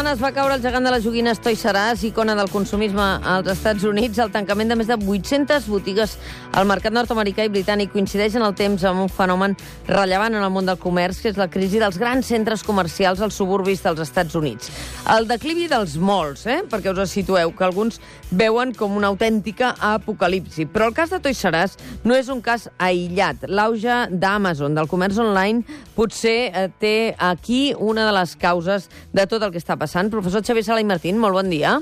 setmana es va caure el gegant de les joguines Toys R Us, icona del consumisme als Estats Units. El tancament de més de 800 botigues al mercat nord-americà i britànic coincideix en el temps amb un fenomen rellevant en el món del comerç, que és la crisi dels grans centres comercials als suburbis dels Estats Units. El declivi dels molts, eh? perquè us situeu, que alguns veuen com una autèntica apocalipsi. Però el cas de Toys R Us no és un cas aïllat. L'auge d'Amazon, del comerç online, potser eh, té aquí una de les causes de tot el que està passant. Professor Xavier Sala i Martín, molt bon dia.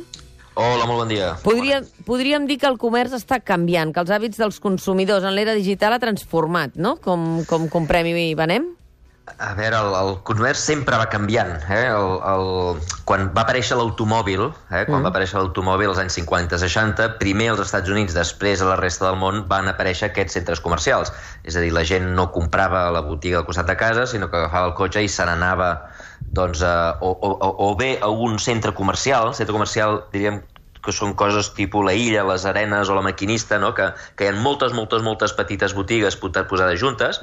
Hola, molt bon dia. Podríem, podríem dir que el comerç està canviant, que els hàbits dels consumidors en l'era digital ha transformat, no?, com, com comprem i venem? A veure, el, el comerç sempre va canviant. Eh? El, el, quan va aparèixer l'automòbil, eh? quan mm. va aparèixer l'automòbil als anys 50-60, primer als Estats Units, després a la resta del món, van aparèixer aquests centres comercials. És a dir, la gent no comprava a la botiga al costat de casa, sinó que agafava el cotxe i se n'anava doncs, a, o, o, o bé a un centre comercial, centre comercial, diríem, que són coses tipus la illa, les arenes o la maquinista, no? que, que hi ha moltes, moltes, moltes petites botigues posades juntes,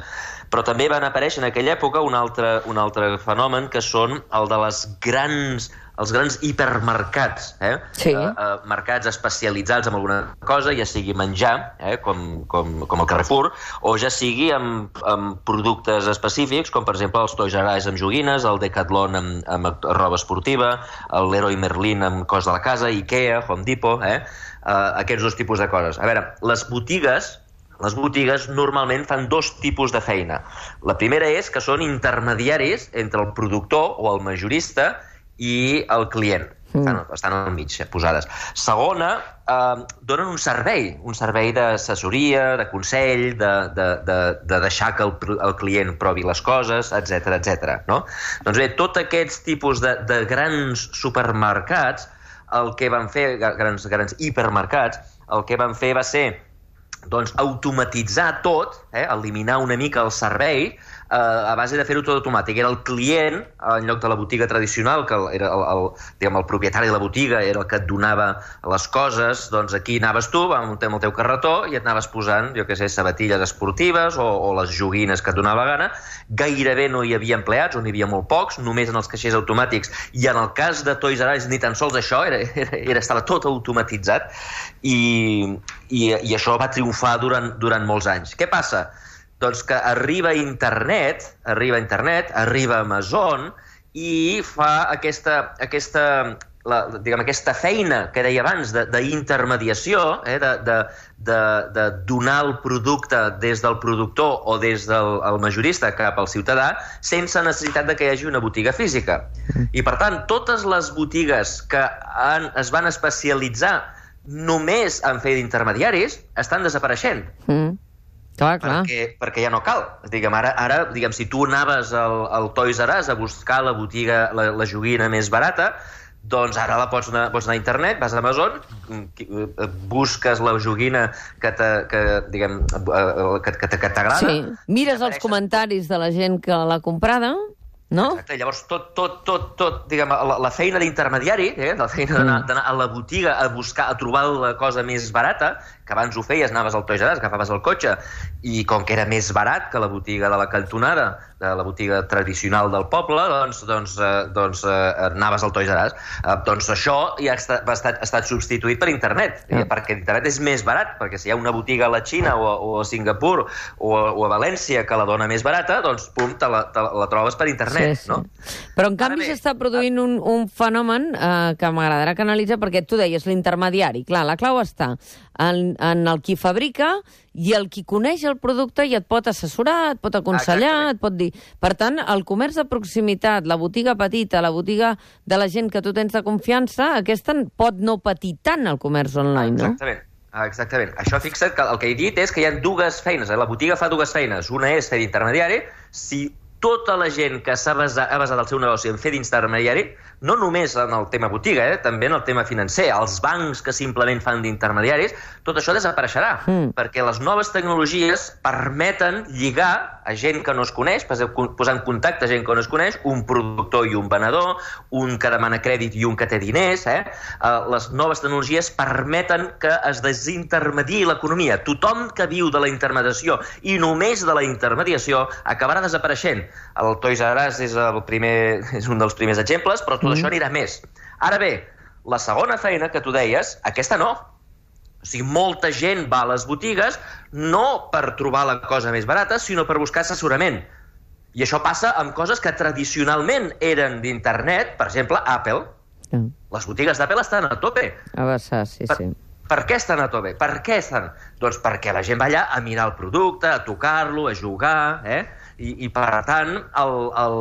però també van aparèixer en aquella època un altre, un altre fenomen que són el de les grans els grans hipermercats, eh? Sí. Uh, uh, mercats especialitzats en alguna cosa, ja sigui menjar, eh? com, com, com el Carrefour, o ja sigui amb, amb productes específics, com per exemple els Toys R Us amb joguines, el Decathlon amb, amb roba esportiva, el Leroy Merlin amb cos de la casa, Ikea, Home Depot, eh? Uh, aquests dos tipus de coses. A veure, les botigues les botigues normalment fan dos tipus de feina. La primera és que són intermediaris entre el productor o el majorista i el client. Mm. Estan, estan al mig, eh, posades. Segona, eh, donen un servei, un servei d'assessoria, de consell, de, de, de, de deixar que el, el client provi les coses, etc etc. no? Doncs bé, tots aquests tipus de, de grans supermercats, el que van fer, grans, grans hipermercats, el que van fer va ser doncs, automatitzar tot, eh, eliminar una mica el servei, eh, a base de fer-ho tot automàtic. Era el client, en lloc de la botiga tradicional, que era el, el, diguem, el propietari de la botiga, era el que et donava les coses, doncs aquí anaves tu, amb el teu carretó, i et anaves posant, jo què sé, sabatilles esportives o, o les joguines que et donava gana. Gairebé no hi havia empleats, o n'hi havia molt pocs, només en els caixers automàtics. I en el cas de Toys R Us ni tan sols això, era, era, era estava tot automatitzat, i, i, i això va triomfar durant, durant molts anys. Què passa? Doncs que arriba internet, arriba internet, arriba Amazon i fa aquesta, aquesta, la, diguem, aquesta feina que deia abans d'intermediació, eh, de, de, de, de donar el producte des del productor o des del el majorista cap al ciutadà sense necessitat de que hi hagi una botiga física. I, per tant, totes les botigues que han, es van especialitzar només en fer d'intermediaris estan desapareixent. Mm. Clar, clar. Perquè, perquè ja no cal. Diguem, ara, ara diguem, si tu anaves al, al Toys R Us a buscar la botiga, la, la joguina més barata, doncs ara la pots anar, pots anar a internet, vas a Amazon, eh, busques la joguina que que, diguem, eh, que, que, que t'agrada... Sí, mires els comentaris de la gent que l'ha comprada no? Exacte, llavors tot, tot, tot, tot diguem, la, la feina d'intermediari, eh, la feina d'anar mm. a la botiga a buscar, a trobar la cosa més barata, que abans ho feies, anaves al Toys R Us, agafaves el cotxe, i com que era més barat que la botiga de la cantonada, de la botiga tradicional del poble, doncs, doncs, eh, doncs eh, anaves al Toys R Us. Eh, doncs això ja ha estat, ha estat, ha estat substituït per internet, mm. eh, perquè internet és més barat, perquè si hi ha una botiga a la Xina o a, o a Singapur o a, o a València que la dona més barata, doncs pum, te la, te la trobes per internet, sí, sí. no? Però en canvi s'està produint un, un fenomen eh, que m'agradarà que analitza, perquè tu deies l'intermediari. Clar, la clau està en, en el qui fabrica i el qui coneix el producte i et pot assessorar, et pot aconsellar, Exactament. et pot dir... Per tant, el comerç de proximitat, la botiga petita, la botiga de la gent que tu tens de confiança, aquesta pot no patir tant el comerç online, no? Exactament. Exactament. Això fixa't que el que he dit és que hi ha dues feines. Eh? La botiga fa dues feines. Una és fer d'intermediari. Si tota la gent que s'ha basat, ha basat el seu negoci en fer d'intermediari, no només en el tema botiga, eh, també en el tema financer, els bancs que simplement fan d'intermediaris, tot això desapareixerà, mm. perquè les noves tecnologies permeten lligar a gent que no es coneix, posar en contacte gent que no es coneix, un productor i un venedor, un que demana crèdit i un que té diners. Eh? Uh, les noves tecnologies permeten que es desintermediï l'economia. Tothom que viu de la intermediació i només de la intermediació acabarà desapareixent El Toys R Us és, el primer, és un dels primers exemples, però tot mm. això anirà més. Ara bé, la segona feina que tu deies, aquesta no. O sigui, molta gent va a les botigues no per trobar la cosa més barata, sinó per buscar assessorament. I això passa amb coses que tradicionalment eren d'internet, per exemple, Apple. Mm. Les botigues d'Apple estan a tope. A vessar, sí, per, sí. Per què estan a tope? Per què estan? Doncs perquè la gent va allà a mirar el producte, a tocar-lo, a jugar, eh? I, i per tant, el, el,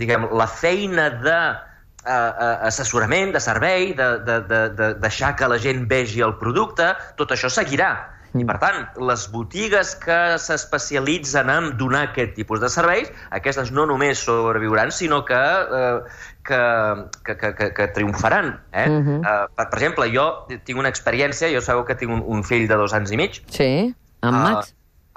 diguem, la feina de uh, uh, assessorament, de servei, de, de, de, de deixar que la gent vegi el producte, tot això seguirà. I, per tant, les botigues que s'especialitzen en donar aquest tipus de serveis, aquestes no només sobreviuran, sinó que, eh, que, que, que, que, que triomfaran. Eh? Uh -huh. uh, per, per exemple, jo tinc una experiència, jo sabeu que tinc un, un fill de dos anys i mig. Sí, amb uh, Max.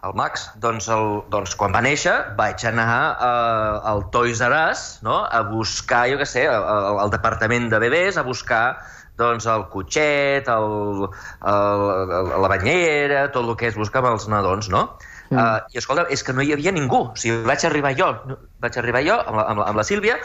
El Max, doncs, el, doncs quan va néixer vaig anar uh, al Toys R Us no? a buscar, jo què sé, al, departament de bebès, a buscar doncs el cotxet, el, el, la banyera, tot el que buscar amb els nadons, no? Uh, I escolta, és que no hi havia ningú. O sigui, vaig arribar jo, vaig arribar jo amb la, amb la, amb la Sílvia,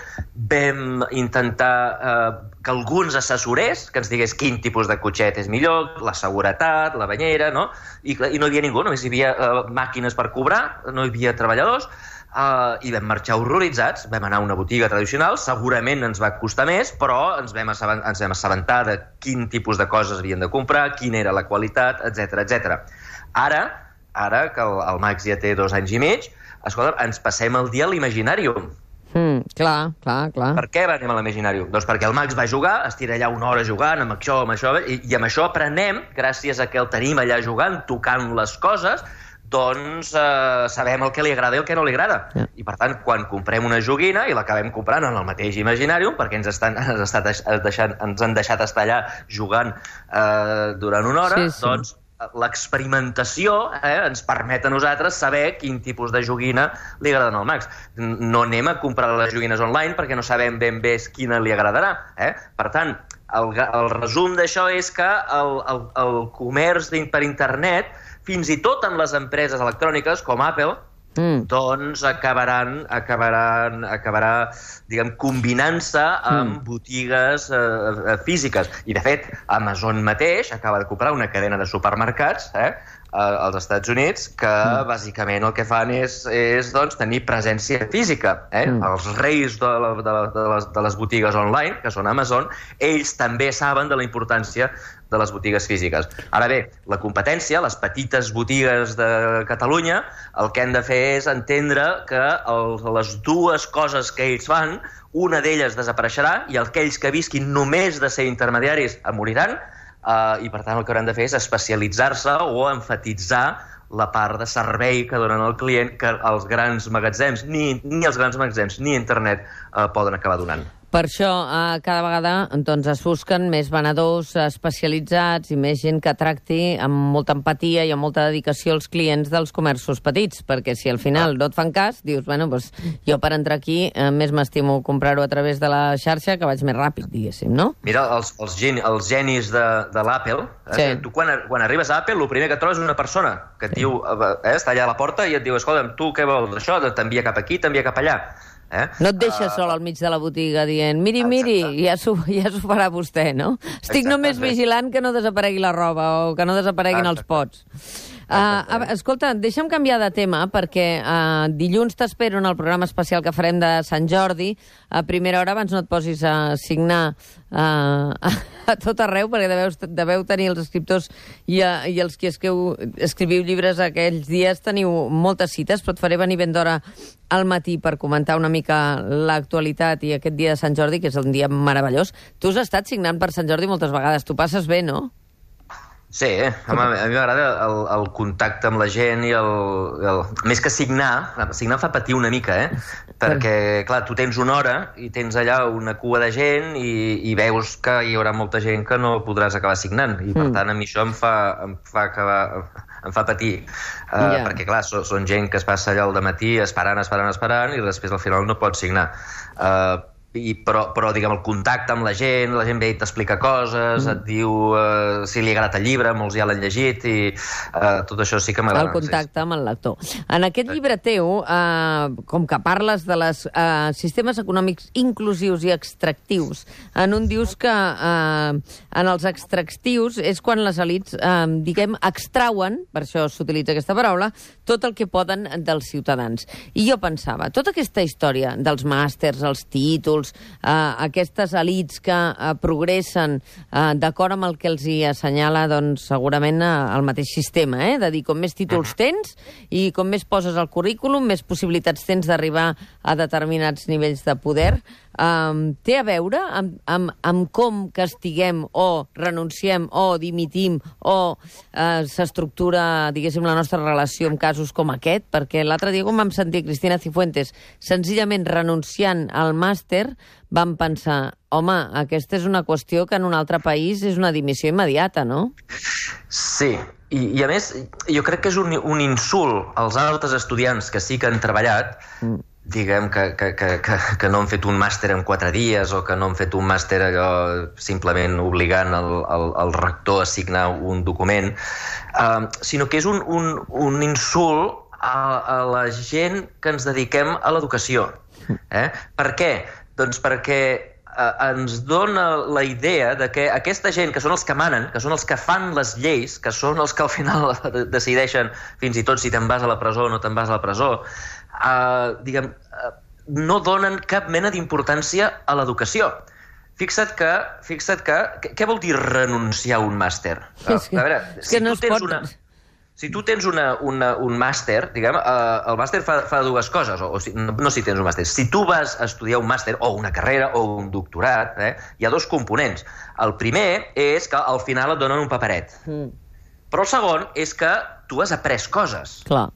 vam intentar uh, que alguns assessorés, que ens digués quin tipus de cotxet és millor, la seguretat, la banyera, no? I, I no hi havia ningú, només hi havia uh, màquines per cobrar, no hi havia treballadors, Uh, I vam marxar horroritzats, vam anar a una botiga tradicional, segurament ens va costar més, però ens vam, ens vam assabentar de quin tipus de coses havien de comprar, quina era la qualitat, etc etc. Ara, ara que el, el Max ja té dos anys i mig, escolta, ens passem el dia a l'imaginàrium. Mm, clar, clar, clar. Per què anem a l'imaginàrium? Doncs perquè el Max va jugar, es tira allà una hora jugant amb això, amb això, i, i amb això aprenem, gràcies a que el tenim allà jugant, tocant les coses, doncs eh, sabem el que li agrada i el que no li agrada. Yeah. I, per tant, quan comprem una joguina i l'acabem comprant en el mateix Imaginarium, perquè ens, estan, ens, estat deixant, ens han deixat estar allà jugant eh, durant una hora, sí, sí. doncs l'experimentació eh, ens permet a nosaltres saber quin tipus de joguina li agrada al Max. No anem a comprar les joguines online perquè no sabem ben bé quina li agradarà. Eh? Per tant, el, el resum d'això és que el, el, el comerç per internet fins i tot amb les empreses electròniques com Apple, mm. doncs acabaran, acabaran, acabarà diguem, combinant-se amb mm. botigues eh, eh, físiques. I, de fet, Amazon mateix acaba de comprar una cadena de supermercats eh, als Estats Units que mm. bàsicament el que fan és, és doncs, tenir presència física. Eh? Mm. Els reis de, la, de, la, de, les, de les botigues online, que són Amazon, ells també saben de la importància de les botigues físiques. Ara bé, la competència, les petites botigues de Catalunya, el que han de fer és entendre que el, les dues coses que ells fan, una d'elles desapareixerà i aquells que visquin només de ser intermediaris moriran, eh, i per tant el que hauran de fer és especialitzar-se o enfatitzar la part de servei que donen al client que els grans magatzems, ni, ni els grans magatzems ni internet eh, poden acabar donant. Per això, eh, cada vegada doncs, es busquen més venedors especialitzats i més gent que tracti amb molta empatia i amb molta dedicació als clients dels comerços petits, perquè si al final no et fan cas, dius, bueno, doncs, jo per entrar aquí eh, més m'estimo comprar-ho a través de la xarxa que vaig més ràpid, diguéssim, no? Mira, els, els, gen, els genis de, de l'Apple, eh, sí. tu quan, quan arribes a Apple, el primer que trobes és una persona que et sí. diu, eh, està allà a la porta i et diu, escolta, tu què vols d'això? T'envia cap aquí, t'envia cap allà Eh? No et deixes uh, sol al mig de la botiga dient miri, miri, ja s'ho ja farà vostè, no? Estic exacte, només vigilant que no desaparegui la roba o que no desapareguin exacte. els pots. Uh, escolta, deixa'm canviar de tema, perquè uh, dilluns t'espero en el programa especial que farem de Sant Jordi. A primera hora, abans no et posis a signar uh, a tot arreu, perquè deveu, deveu tenir els escriptors i, uh, i els que escriu, escriviu llibres aquells dies teniu moltes cites, però et faré venir ben d'hora al matí per comentar una mica l'actualitat i aquest dia de Sant Jordi, que és un dia meravellós. Tu has estat signant per Sant Jordi moltes vegades. Tu passes bé, no? Sí, eh? home, a mi m'agrada el, el contacte amb la gent i el, el... Més que signar, signar fa patir una mica, eh? Perquè, clar, tu tens una hora i tens allà una cua de gent i, i veus que hi haurà molta gent que no podràs acabar signant. I, per mm. tant, a mi això em fa, em fa acabar em fa patir, uh, yeah. perquè clar, so, són gent que es passa allà al matí esperant, esperant, esperant, i després al final no pot signar. Uh, i, però, però diguem, el contacte amb la gent, la gent ve i t'explica coses, mm. et diu uh, si li ha agradat el llibre, molts ja l'han llegit, i uh, tot això sí que m'agrada. El contacte amb el lector. En aquest llibre teu, uh, com que parles de les uh, sistemes econòmics inclusius i extractius, en un dius que uh, en els extractius és quan les elites, uh, diguem, extrauen, per això s'utilitza aquesta paraula, tot el que poden dels ciutadans. I jo pensava, tota aquesta història dels màsters, els títols, eh, aquestes elites que eh, progressen eh, d'acord amb el que els hi assenyala doncs, segurament eh, el mateix sistema, eh? de dir, com més títols tens i com més poses al currículum, més possibilitats tens d'arribar a determinats nivells de poder, um, té a veure amb, amb, amb com castiguem o renunciem o dimitim o uh, s'estructura, diguéssim, la nostra relació en casos com aquest? Perquè l'altre dia, quan vam sentir Cristina Cifuentes senzillament renunciant al màster, vam pensar, home, aquesta és una qüestió que en un altre país és una dimissió immediata, no? Sí, i, i a més, jo crec que és un, un insult als altres estudiants que sí que han treballat, mm diguem, que, que, que, que, que no han fet un màster en quatre dies o que no han fet un màster allò simplement obligant el, el, el rector a signar un document, uh, sinó que és un, un, un insult a, a la gent que ens dediquem a l'educació. Eh? Per què? Doncs perquè eh, ens dona la idea de que aquesta gent, que són els que manen, que són els que fan les lleis, que són els que al final decideixen fins i tot si te'n vas a la presó o no te'n vas a la presó, uh, diguem, uh, no donen cap mena d'importància a l'educació. Fixa't que, fixa't que, què vol dir renunciar a un màster? És que, a veure, és si que no tu tens pot... una... Si tu tens una, una, un màster, diguem, eh, el màster fa, fa dues coses, o, o si, no, no si tens un màster. Si tu vas a estudiar un màster, o una carrera, o un doctorat, eh, hi ha dos components. El primer és que al final et donen un paperet. Mm. Però el segon és que tu has après coses. Clar.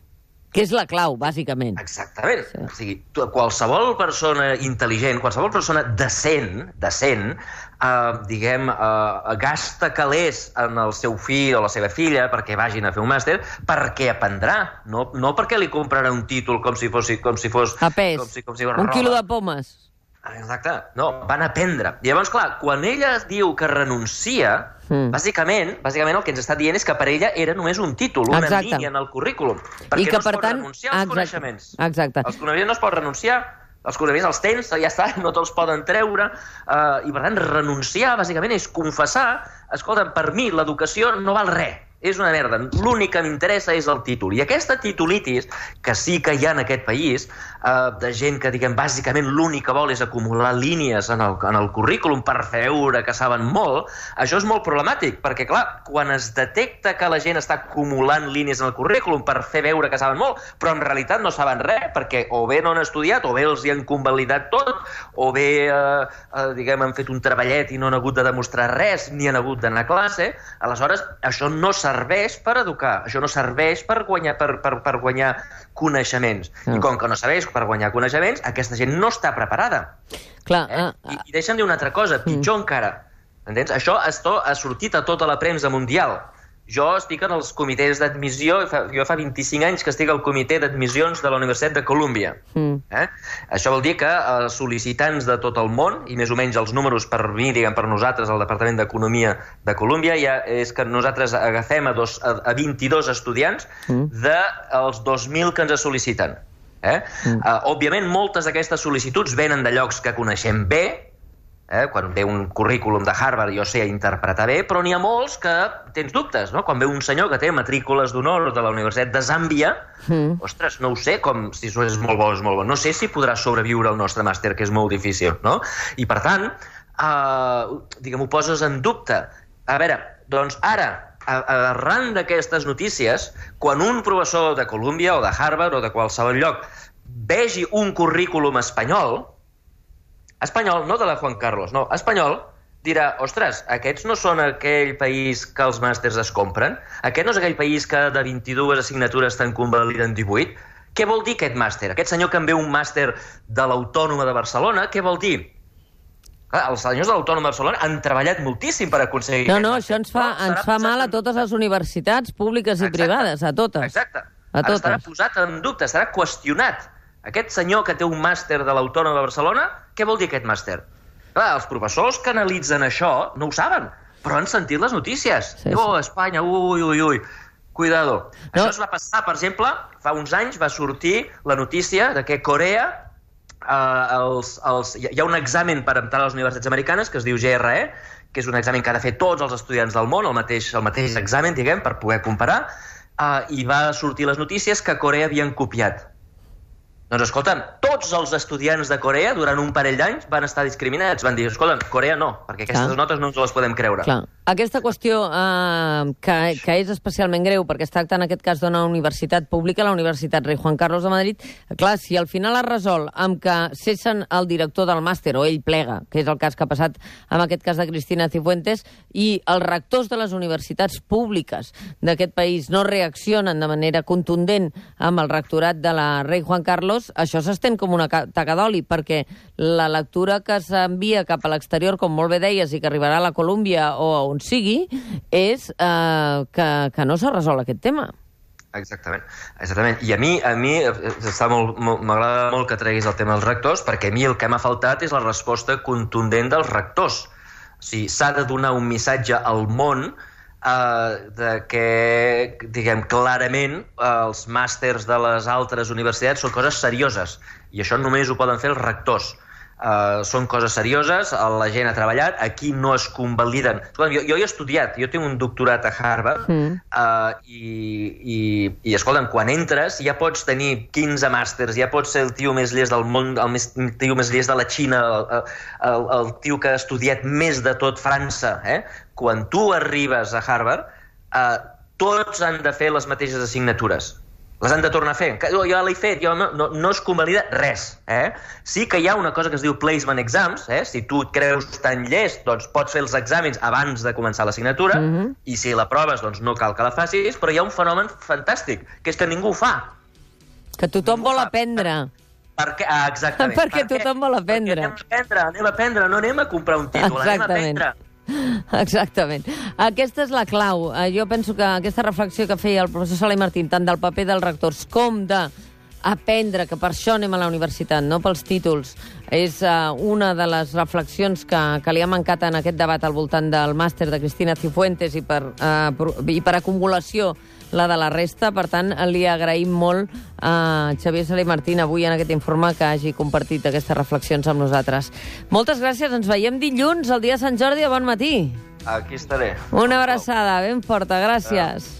Que és la clau, bàsicament. Exactament. Sí. O sigui, qualsevol persona intel·ligent, qualsevol persona decent, decent, eh, diguem, eh, gasta calés en el seu fill o la seva filla perquè vagin a fer un màster, perquè aprendrà, no, no perquè li comprarà un títol com si fos... Com si fos a pes. Com si, com si fos un roba. quilo de pomes. Exacte. No, van aprendre. I llavors, clar, quan ella diu que renuncia, mm. bàsicament, bàsicament el que ens està dient és que per ella era només un títol, una Exacte. línia en el currículum. Perquè I que, no es per pot tant... renunciar als Exacte. coneixements. Exacte. Els coneixements no es pot renunciar, els coneixements els tens, ja està, no te'ls poden treure, uh, i per tant renunciar, bàsicament, és confessar, escolta, per mi l'educació no val res, és una merda. L'únic que m'interessa és el títol. I aquesta titulitis, que sí que hi ha en aquest país, eh, de gent que, diguem, bàsicament l'únic que vol és acumular línies en el, en el currículum per veure que saben molt, això és molt problemàtic, perquè, clar, quan es detecta que la gent està acumulant línies en el currículum per fer veure que saben molt, però en realitat no saben res, perquè o bé no han estudiat, o bé els hi han convalidat tot, o bé, eh, eh, diguem, han fet un treballet i no han hagut de demostrar res, ni han hagut d'anar a classe, aleshores això no s'ha serveix per educar, això no serveix per guanyar, per, per, per guanyar coneixements. Mm. I com que no serveix per guanyar coneixements, aquesta gent no està preparada. Clar, eh? uh, I, I deixa'm dir una altra cosa, pitjor mm. encara. Entens? Això ha sortit a tota la premsa mundial. Jo estic en els comitès d'admissió, jo fa 25 anys que estic al comitè d'admissions de la Universitat de Colúmbia. Mm. Eh? Això vol dir que els sol·licitants de tot el món, i més o menys els números per mi, diguem, per nosaltres, al Departament d'Economia de Colúmbia, ja és que nosaltres agafem a, dos, a, a 22 estudiants mm. dels 2.000 que ens sol·liciten. Eh? Mm. Uh, òbviament, moltes d'aquestes sol·licituds venen de llocs que coneixem bé, Eh? Quan ve un currículum de Harvard jo sé interpretar bé, però n'hi ha molts que tens dubtes, no? Quan ve un senyor que té matrícules d'honor de la Universitat de Zàmbia, mm. ostres, no ho sé com, si això és molt bo és molt bo. No sé si podrà sobreviure al nostre màster, que és molt difícil, no? I, per tant, eh, diguem, ho poses en dubte. A veure, doncs ara, arran d'aquestes notícies, quan un professor de Colúmbia o de Harvard o de qualsevol lloc vegi un currículum espanyol, espanyol, no de la Juan Carlos, no, espanyol, dirà, ostres, aquests no són aquell país que els màsters es compren? Aquest no és aquell país que de 22 assignatures te'n convaliden 18? Què vol dir aquest màster? Aquest senyor que en ve un màster de l'Autònoma de Barcelona, què vol dir? Clar, els senyors de l'Autònoma de Barcelona han treballat moltíssim per aconseguir... No, no, això ens fa, no, ens fa mal a totes les universitats públiques i Exacte. privades, a totes. Exacte. A totes. Estarà posat en dubte, estarà qüestionat Aquest senyor que té un màster de l'Autònoma de Barcelona, què vol dir aquest màster? Clar, els professors que analitzen això no ho saben, però han sentit les notícies. Sí, sí. Oh, Espanya, ui, ui, ui. Cuidado. No. Això es va passar, per exemple, fa uns anys va sortir la notícia de que Corea eh, els, els, hi ha- un examen per entrar a les universitats americanes que es diu GRE, que és un examen que ha de fer tots els estudiants del món, el mateix, el mateix examen, diguem, per poder comparar, eh, i va sortir les notícies que Corea havien copiat. Doncs escolta'm, tots els estudiants de Corea durant un parell d'anys van estar discriminats. Van dir, escolta'm, Corea no, perquè aquestes Clar. notes no ens les podem creure. Clar. Aquesta qüestió eh, que, que és especialment greu, perquè es tracta en aquest cas d'una universitat pública, la Universitat Rei Juan Carlos de Madrid, clar, si al final es resol amb que cessen el director del màster, o ell plega, que és el cas que ha passat amb aquest cas de Cristina Cifuentes, i els rectors de les universitats públiques d'aquest país no reaccionen de manera contundent amb el rectorat de la Rei Juan Carlos, això s'estén com una ca- taca d'oli, perquè la lectura que s'envia cap a l'exterior, com molt bé deies, i que arribarà a la Colúmbia o a on sigui, és eh, que, que no s'ha resolt aquest tema. Exactament, exactament. I a mi, a mi eh, està molt, m'agrada molt que treguis el tema dels rectors, perquè a mi el que m'ha faltat és la resposta contundent dels rectors. O sigui, s'ha de donar un missatge al món eh, de que, diguem, clarament eh, els màsters de les altres universitats són coses serioses i això només ho poden fer els rectors. Uh, són coses serioses, eh, la gent ha treballat, aquí no es convaliden. Escolta, jo, jo he estudiat, jo tinc un doctorat a Harvard, Mm. uh, i, i, i escolta'm, quan entres ja pots tenir 15 màsters, ja pots ser el tio més llest del món, el més, el tio més llest de la Xina, el, el, el tio que ha estudiat més de tot França. Eh? Quan tu arribes a Harvard, uh, tots han de fer les mateixes assignatures les han de tornar a fer. Oh, jo l'he fet, jo no, no, no es convalida res. Eh? Sí que hi ha una cosa que es diu placement exams, eh? si tu et creus tan llest, doncs pots fer els exàmens abans de començar l'assignatura, Mhm. i si la proves, doncs no cal que la facis, però hi ha un fenomen fantàstic, que és que ningú ho fa. Que tothom vol aprendre. Perquè, ah, exactament. Perquè Per què? tothom vol aprendre. Perquè anem a aprendre, anem a aprendre, no anem a comprar un títol, anem a Exactament. aprendre. Exactament. Aquesta és la clau. Eh, Jo penso que aquesta reflexió que feia el professor Salai Martín, tant del paper dels rectors com de aprendre, que per això anem a la universitat, no pels títols, és uh, una de les reflexions que, que li ha mancat en aquest debat al voltant del màster de Cristina Cifuentes i per, uh, i per acumulació la de la resta. Per tant, li agraïm molt a Xavier Salai Martín avui en aquest informe que hagi compartit aquestes reflexions amb nosaltres. Moltes gràcies, ens veiem dilluns, el dia de Sant Jordi, a bon matí. Aquí estaré. Una abraçada ben forta, gràcies.